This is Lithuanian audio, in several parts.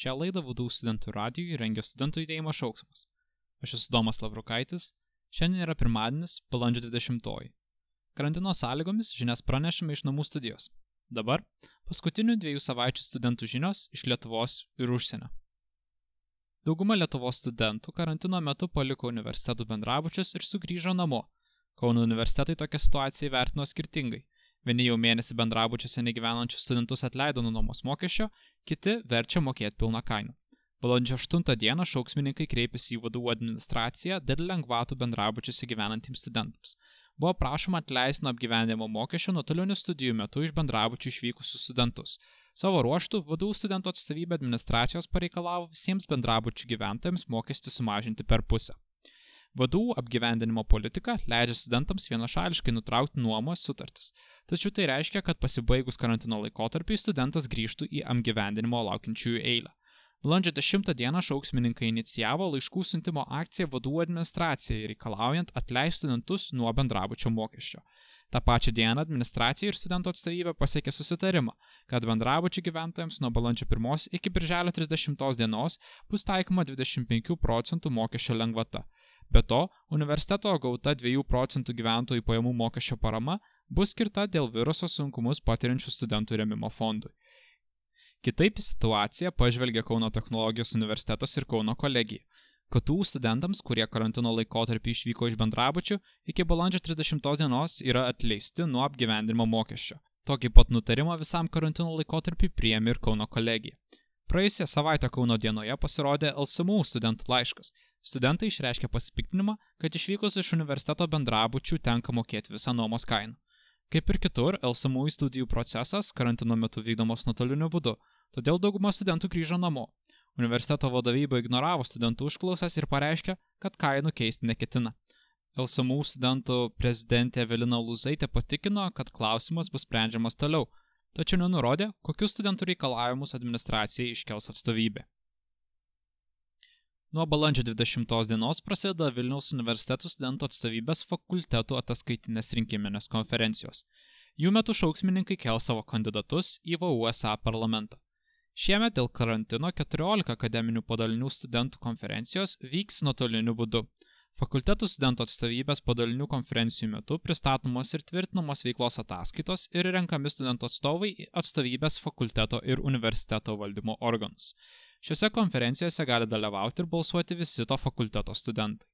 Šią laidą VDU studentų radijui rengia studentų judėjimo šauksmas. Aš esu Domas Lavrukaitis. Šiandien yra pirmadienis, balandžio 20. Karantino sąlygomis žinias pranešime iš namų studijos. Dabar paskutinių dviejų savaičių studentų žinios iš Lietuvos ir užsienio. Dauguma Lietuvos studentų karantino metu paliko universitetų bendrabučius ir sugrįžo namo. Kauno universitetai tokią situaciją vertino skirtingai. Vieni jau mėnesį bendrabučiuose negyvenančius studentus atleido nuo nuomos mokesčio, kiti verčia mokėti pilną kainą. Balandžio 8 dieną šauksmininkai kreipėsi į vadovų administraciją dėl lengvatų bendrabučiuose gyvenantiems studentams. Buvo prašoma atleisti nuo apgyvendimo mokesčio nuotolinių studijų metu iš bendrabučių išvykusius studentus. Savo ruoštų vadovų studentų atstovybė administracijos pareikalavo visiems bendrabučių gyventojams mokestį sumažinti per pusę. Vadų apgyvendinimo politika leidžia studentams vienašališkai nutraukti nuomos sutartis, tačiau tai reiškia, kad pasibaigus karantino laikotarpiai studentas grįžtų į apgyvendinimo laukiančiųjų eilę. Balandžio 10 dieną šauksmininkai inicijavo laiškų siuntimo akciją vadų administracijai, reikalaujant atleisti studentus nuo bendrabučio mokesčio. Ta pačia diena administracija ir studentų atstovybė pasiekė susitarimą, kad bendrabučių gyventojams nuo balandžio 1 iki birželio 30 dienos bus taikoma 25 procentų mokesčio lengvata. Be to, universiteto gauta 2 procentų gyventojų pajamų mokesčio parama bus skirta dėl viruso sunkumus patiriančių studentų remimo fondui. Kitaip į situaciją pažvelgia Kauno technologijos universitetas ir Kauno kolegija. KTU studentams, kurie karantino laikotarpį išvyko iš bendrabučių, iki balandžio 30 dienos yra atleisti nuo apgyvendinimo mokesčio. Tokį pat nutarimą visam karantino laikotarpį priėmė ir Kauno kolegija. Praėjusią savaitę Kauno dienoje pasirodė LSMU studentų laiškas, Studentai išreiškė pasipiktinimą, kad išvykus iš universiteto bendrabučių tenka mokėti visą nuomos kainą. Kaip ir kitur, LSMU studijų procesas karantino metu vykdomos nuotoliniu būdu, todėl dauguma studentų grįžo namo. Universiteto vadovybė ignoravo studentų užklausas ir pareiškė, kad kainų keisti neketina. LSMU studentų prezidentė Evelina Luzaitė patikino, kad klausimas bus sprendžiamas toliau, tačiau nenurodė, kokius studentų reikalavimus administracijai iškels atstovybė. Nuo balandžio 20 dienos prasideda Vilniaus universitetų studentų atstovybės fakultetų ataskaitinės rinkiminės konferencijos. Jų metu šauksmininkai kel savo kandidatus į VUSA parlamentą. Šiemet dėl karantino 14 akademinių padalinių studentų konferencijos vyks nuotoliniu būdu. Fakultetų studentų atstovybės padalinių konferencijų metu pristatomos ir tvirtinamos veiklos ataskaitos ir renkami studentų atstovai atstovybės fakulteto ir universiteto valdymo organus. Šiuose konferencijose gali dalyvauti ir balsuoti visi to fakulteto studentai.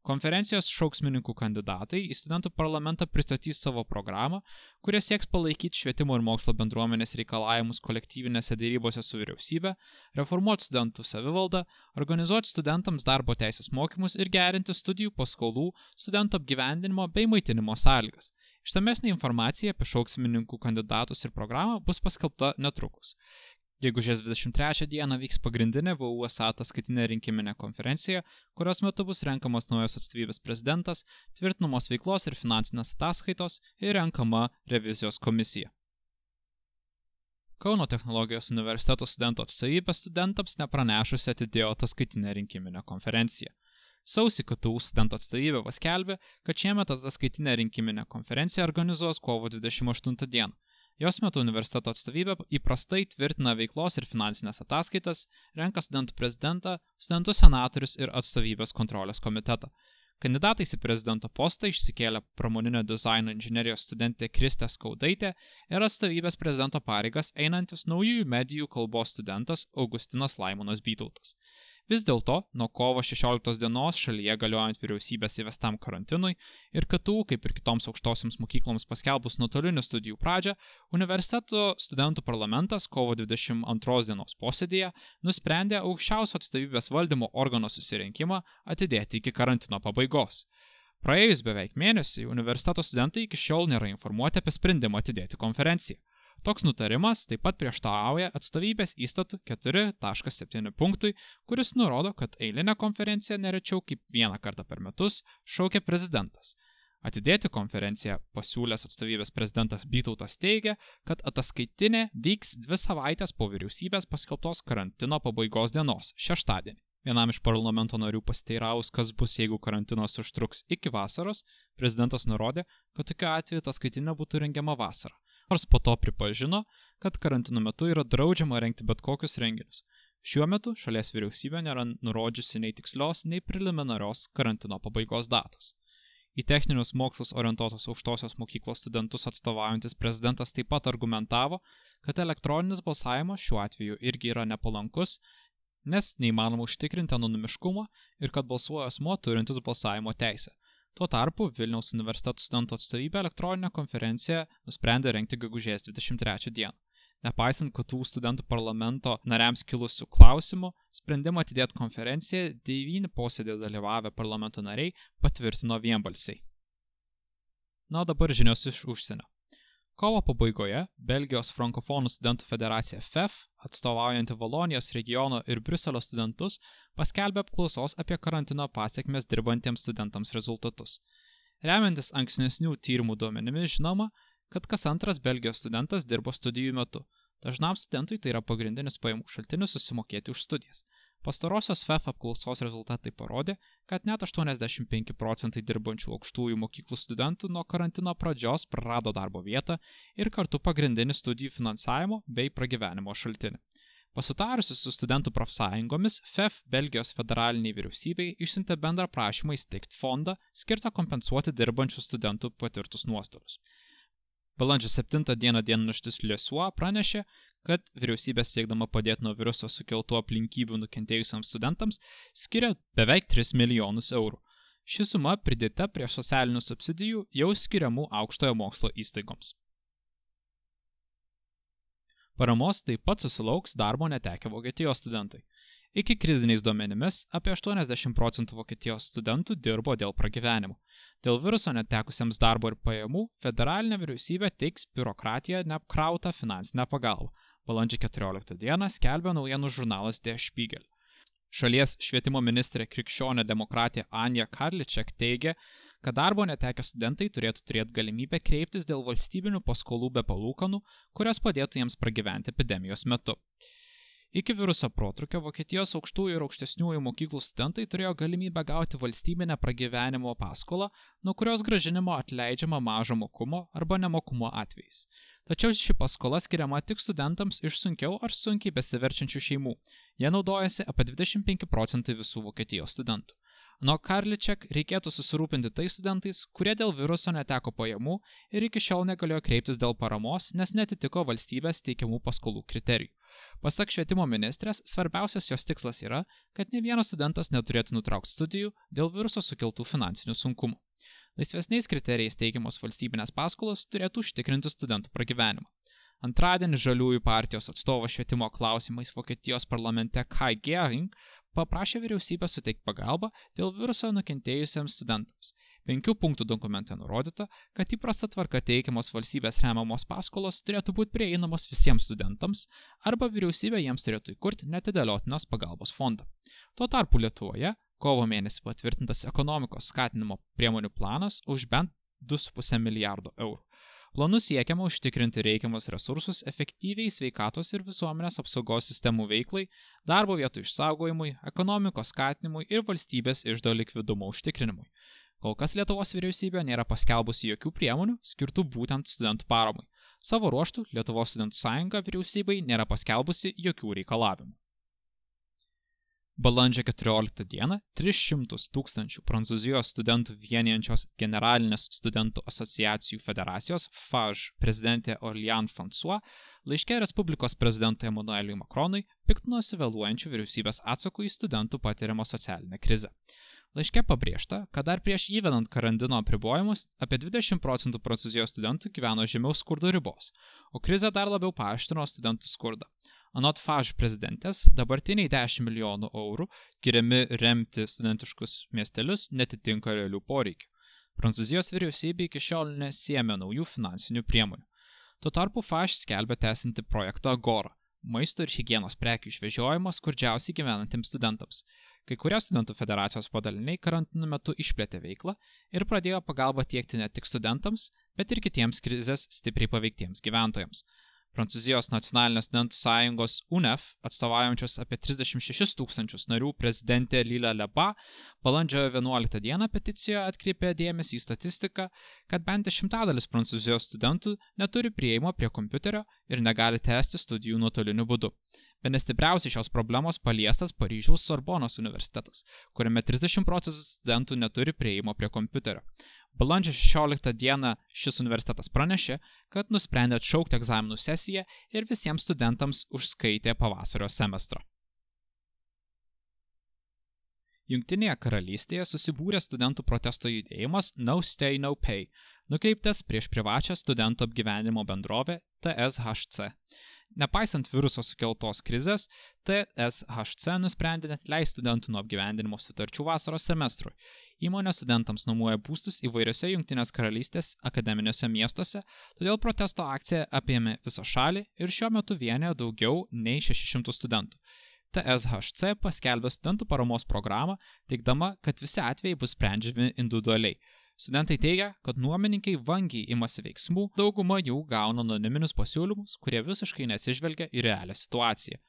Konferencijos šauksmininkų kandidatai į studentų parlamentą pristatys savo programą, kurie sieks palaikyti švietimo ir mokslo bendruomenės reikalavimus kolektyvinėse dėrybose su vyriausybė, reformuoti studentų savivaldą, organizuoti studentams darbo teisės mokymus ir gerinti studijų paskolų, studentų apgyvendinimo bei maitinimo sąlygas. Ištamesnė informacija apie šauksmininkų kandidatus ir programą bus paskelbta netrukus. Gegužės 23 dieną vyks pagrindinė VUSA ataskaitinė rinkiminė konferencija, kurios metu bus renkamas naujas atstovybės prezidentas, tvirtinamos veiklos ir finansinės ataskaitos ir renkama revizijos komisija. Kauno technologijos universiteto studentų atstovybė studentams nepranešusi atidėjo ataskaitinę rinkiminę konferenciją. Sausį KTU studentų atstovybė paskelbė, kad šiemet ataskaitinę rinkiminę konferenciją organizuos kovo 28 dieną Jos metu universiteto atstovybė įprastai tvirtina veiklos ir finansinės ataskaitas, renka studentų prezidentą, studentų senatorius ir atstovybės kontrolės komitetą. Kandidatais į prezidento postą išsikėlė pramoninio dizaino inžinerijos studentė Kristė Skaudaitė ir atstovybės prezidento pareigas einantis naujųjų medijų kalbos studentas Augustinas Laimonas Bytautas. Vis dėlto, nuo kovo 16 dienos šalyje galiojant vyriausybės įvestam karantinui ir KTU, kaip ir kitoms aukštosioms mokykloms paskelbus nuotolinių studijų pradžią, universiteto studentų parlamentas kovo 22 dienos posėdėje nusprendė aukščiausio atstovybės valdymo organo susirinkimą atidėti iki karantino pabaigos. Praėjus beveik mėnesį universiteto studentai iki šiol nėra informuoti apie sprendimą atidėti konferenciją. Toks nutarimas taip pat prieštarauja atstovybės įstatų 4.7 punktui, kuris nurodo, kad eilinę konferenciją nerečiau kaip vieną kartą per metus šaukia prezidentas. Atidėti konferenciją pasiūlęs atstovybės prezidentas Bytautas teigia, kad ataskaitinė vyks dvi savaitės po vyriausybės paskelbtos karantino pabaigos dienos - šeštadienį. Vienam iš parlamento narių pasteiraus, kas bus, jeigu karantinas užtruks iki vasaros, prezidentas nurodė, kad tokiu atveju ataskaitinė būtų rengiama vasarą nors po to pripažino, kad karantino metu yra draudžiama rengti bet kokius renginius. Šiuo metu šalies vyriausybė nėra nurodžiusi nei tikslios, nei preliminarios karantino pabaigos datos. Į techninius mokslus orientuotos aukštosios mokyklos studentus atstovaujantis prezidentas taip pat argumentavo, kad elektroninis balsavimas šiuo atveju irgi yra nepalankus, nes neįmanoma užtikrinti anonimiškumą ir kad balsuoja asmo turintis balsavimo teisę. Tuo tarpu Vilniaus universiteto studentų atstovybė elektroninę konferenciją nusprendė rengti gegužės 23 dieną. Nepaisant kitų studentų parlamento nariams kilusių klausimų, sprendimą atidėti konferenciją devyni posėdė dalyvavę parlamento nariai patvirtino vienbalsiai. Na, o dabar žinios iš užsienio. Kovo pabaigoje Belgijos frankofonų studentų federacija FEF, atstovaujanti Valonijos regiono ir Briuselio studentus, paskelbė apklausos apie karantino pasiekmes dirbantiems studentams rezultatus. Remiantis ankstesnių tyrimų duomenimis žinoma, kad kas antras Belgijos studentas dirbo studijų metu. Dažnam studentui tai yra pagrindinis pajamų šaltinis susimokėti už studijas. Pastarosios FEF apklausos rezultatai parodė, kad net 85 procentai dirbančių aukštųjų mokyklų studentų nuo karantino pradžios prarado darbo vietą ir kartu pagrindinį studijų finansavimo bei pragyvenimo šaltinį. Pasutarusi su studentų profsąjungomis, FEF Belgijos federaliniai vyriausybei išsintė bendrą prašymą įsteigti fondą skirtą kompensuoti dirbančių studentų patirtus nuostolius. Balandžio 7 dieną dienraštis Liesuo pranešė, kad vyriausybė siekdama padėti nuo viruso sukeltų aplinkybių nukentėjusiems studentams skiria beveik 3 milijonus eurų. Ši suma pridėta prie socialinių subsidijų jau skiriamų aukštojo mokslo įstaigoms. Paramos taip pat susilauks darbo netekę Vokietijos studentai. Iki kriziniais duomenimis apie 80 procentų Vokietijos studentų dirbo dėl pragyvenimo. Dėl viruso netekusiems darbo ir pajamų federalinė vyriausybė teiks biurokratiją neapkrautą finansinę pagalbą. Balandžio 14 dieną skelbia naujienų žurnalas Der Spiegel. Šalies švietimo ministrė krikščionė demokratė Anja Karliček teigia, kad darbo netekę studentai turėtų turėti galimybę kreiptis dėl valstybinių paskolų be palūkanų, kurios padėtų jiems pragyventi epidemijos metu. Iki viruso protrukio Vokietijos aukštųjų ir aukštesniųjų mokyklų studentai turėjo galimybę gauti valstybinę pragyvenimo paskolą, nuo kurios gražinimo atleidžiama mažo mokumo arba nemokumo atvejais. Tačiau ši paskola skiriama tik studentams iš sunkiau ar sunkiai besiverčiančių šeimų. Jie naudojasi apie 25 procentai visų Vokietijos studentų. Nuo Karliček reikėtų susirūpinti tais studentais, kurie dėl viruso neteko pajamų ir iki šiol negalėjo kreiptis dėl paramos, nes netitiko valstybės teikiamų paskolų kriterijų. Pasak švietimo ministrės, svarbiausias jos tikslas yra, kad ne vienas studentas neturėtų nutraukti studijų dėl viruso sukeltų finansinių sunkumų. Laisvesniais kriterijais teikiamos valstybinės paskolos turėtų užtikrinti studentų pragyvenimą. Antradienį Žaliųjų partijos atstovo švietimo klausimais Vokietijos parlamente Kai Gering paprašė vyriausybę suteikti pagalbą dėl viruso nukentėjusiems studentams Penkių punktų dokumente nurodyta, kad įprasta tvarka teikiamos valstybės remiamos paskolos turėtų būti prieinamos visiems studentams arba vyriausybė jiems turėtų įkurti netidėliotinos pagalbos fondą. Tuo tarpu Lietuvoje kovo mėnesį patvirtintas ekonomikos skatinimo priemonių planas už bent 2,5 milijardo eurų. Planu siekiama užtikrinti reikiamus resursus efektyviai sveikatos ir visuomenės apsaugos sistemų veiklai, darbo vietų išsaugojimui, ekonomikos skatinimui ir valstybės išdo likvidumo užtikrinimui. Kol kas Lietuvos vyriausybė nėra paskelbusi jokių priemonių skirtų būtent studentų paramai. Savo ruoštų Lietuvos studentų sąjunga vyriausybei nėra paskelbusi jokių reikalavimų. Balandžio 14 dieną 300 tūkstančių Prancūzijos studentų vienijančios Generalinės studentų asociacijų federacijos FAŽ prezidentė Orlian François laiškė Respublikos prezidentui Emanueliui Macronui piktinosi vėluojančių vyriausybės atsakų į studentų patiriamą socialinę krizę. Laiške pabrėžta, kad dar prieš įvedant karantino apribojimus apie 20 procentų prancūzijos studentų gyveno žemiau skurdo ribos, o krizė dar labiau paaštrino studentų skurdą. Anot FAŽ prezidentės, dabartiniai 10 milijonų eurų, skiriami remti studentiškus miestelius, netitinka realių poreikių. Prancūzijos vyriausybė iki šiol nesėmė naujų finansinių priemonių. Tuo tarpu FAŽ skelbia tęsinti projektą Agora - maisto ir hygienos prekių išvežiojimo skurdžiausiai gyvenantiems studentams. Kai kurie studentų federacijos padaliniai karantino metu išplėtė veiklą ir pradėjo pagalbą tiekti ne tik studentams, bet ir kitiems krizės stipriai paveiktiems gyventojams. Prancūzijos nacionalinės studentų sąjungos UNEF, atstovaujančios apie 36 tūkstančius narių prezidentė Lila Leba, balandžio 11 dieną peticijoje atkreipė dėmesį į statistiką, kad bent dešimtadalis prancūzijos studentų neturi prieimo prie kompiuterio ir negali tęsti studijų nuotoliniu būdu. Bene stipriausiai šios problemos paliestas Paryžiaus Sorbonos universitetas, kuriame 30 procentų studentų neturi prieimo prie kompiuterio. Balandžio 16 dieną šis universitetas pranešė, kad nusprendė atšaukti egzaminų sesiją ir visiems studentams užskaitė pavasario semestrą. Junktinėje karalystėje susibūrė studentų protesto judėjimas No Stay No Pay, nukreiptas prieš privačią studentų apgyvenimo bendrovę TSHC. Nepaisant viruso sukeltos krizės, TSHC nusprendė net leisti studentų nuo apgyvendinimo sutarčių vasaros semestrui. Įmonė studentams nuomoja būstus įvairiose Junktinės karalystės akademiniuose miestuose, todėl protesto akcija apėmė visą šalį ir šiuo metu vienė daugiau nei 600 studentų. TSHC paskelbė studentų paramos programą, teikdama, kad visi atvejai bus sprendžiami individualiai. Studentai teigia, kad nuomininkai vangiai imasi veiksmų, dauguma jų gauna anoniminius pasiūlymus, kurie visiškai nesižvelgia į realią situaciją.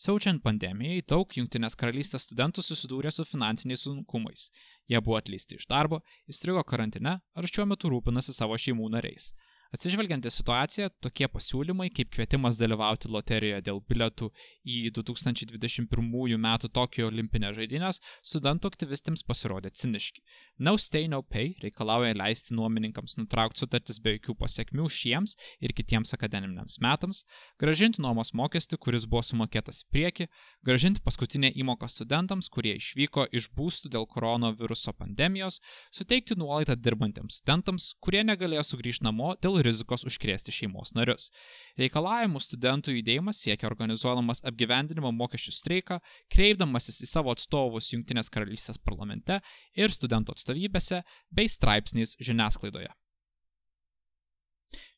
Siaučiant pandemijai, daug Junktinės karalystės studentų susidūrė su finansiniais sunkumais. Jie buvo atleisti iš darbo, įstrigo karantine ar šiuo metu rūpinasi savo šeimų nariais. Atsižvelgiant į situaciją, tokie pasiūlymai kaip kvietimas dalyvauti loterijoje dėl biletų į 2021 m. Tokijo olimpinės žaidynės studentų aktyvistams pasirodė ciniški. No Stay No Pay reikalauja leisti nuomininkams nutraukti sutartis be jokių pasiekmių šiems ir kitiems akademiniams metams, gražinti nuomos mokestį, kuris buvo sumokėtas į priekį, gražinti paskutinę įmoką studentams, kurie išvyko iš būstų dėl koronaviruso pandemijos, suteikti nuolaidą dirbantiems studentams, kurie negalėjo sugrįžti namo dėl rizikos užkrėsti šeimos narius. Reikalavimų studentų judėjimas siekia organizuodamas apgyvendinimo mokesčių streiką, kreipdamasis į savo atstovus Junktinės karalystės parlamente ir studentų atstovybėse bei straipsniais žiniasklaidoje.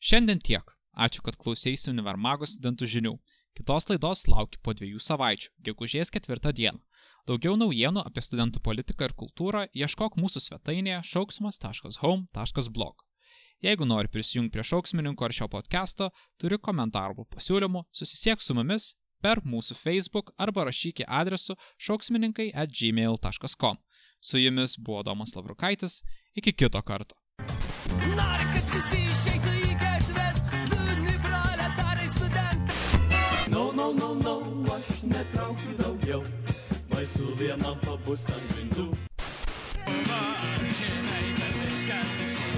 Šiandien tiek. Ačiū, kad klausėsi Univermago studentų žinių. Kitos laidos lauki po dviejų savaičių, gegužės ketvirtą dieną. Daugiau naujienų apie studentų politiką ir kultūrą ieškok mūsų svetainėje šauksmas.home.blog. Jeigu nori prisijungti prie šauksmininko ar šio podcast'o, turi komentarų pasiūlymų, susisiek su mumis per mūsų Facebook arba rašyki adresu šauksmininkai at gmail.com. Su jumis buvo Domas Labrukaitis, iki kito karto. Nori, kad visi išeitų į gatves, liūdni proletarai studentai. No, no, no, no, aš netraukiu daugiau, baisu vienam pabūstant grindų. Žinai, kad viskas išėjo.